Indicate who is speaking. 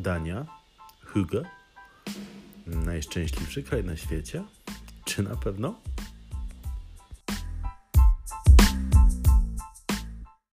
Speaker 1: Dania, Hugo, najszczęśliwszy kraj na świecie? Czy na pewno?